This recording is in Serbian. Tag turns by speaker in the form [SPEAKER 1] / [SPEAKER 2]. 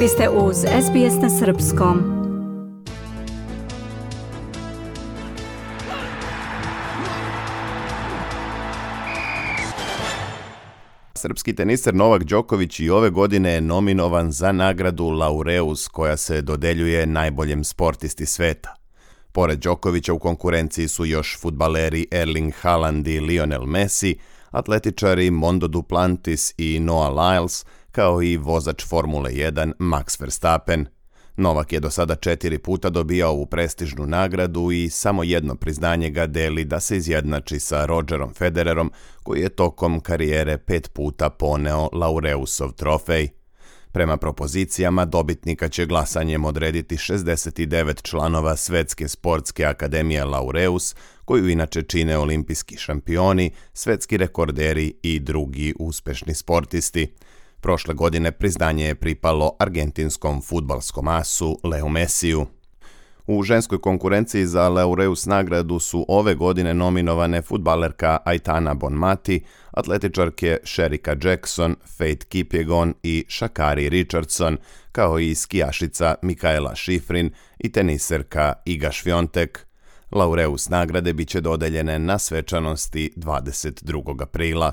[SPEAKER 1] Vi ste uz SBS na Srpskom.
[SPEAKER 2] Srpski teniser Novak Đoković i ove godine je nominovan za nagradu Laureus koja se dodeljuje najboljem sportisti sveta. Pored Đokovića u konkurenciji su još futbaleri Erling Haaland i Lionel Messi, atletičari Mondo Duplantis i Noah Lyles – kao i vozač Formule 1 Max Verstappen. Novak je do sada četiri puta dobijao ovu prestižnu nagradu i samo jedno priznanje ga deli da se izjednači sa Rogerom Federerom koji je tokom karijere pet puta poneo Laureusov trofej. Prema propozicijama dobitnika će glasanjem odrediti 69 članova Svetske sportske akademije Laureus, koju inače čine olimpijski šampioni, svetski rekorderi i drugi uspešni sportisti. Prošle godine priznanje je pripalo argentinskom futbalskom asu Leo Messiju. U ženskoj konkurenciji za Laureus nagradu su ove godine nominovane futbalerka Aitana Bonmati, atletičarke Sherika Jackson, Faith Kipjegon i Shakari Richardson, kao i skijašica Mikaela Šifrin i teniserka Iga Švjontek. Laureus nagrade biće dodeljene na svečanosti 22. aprila.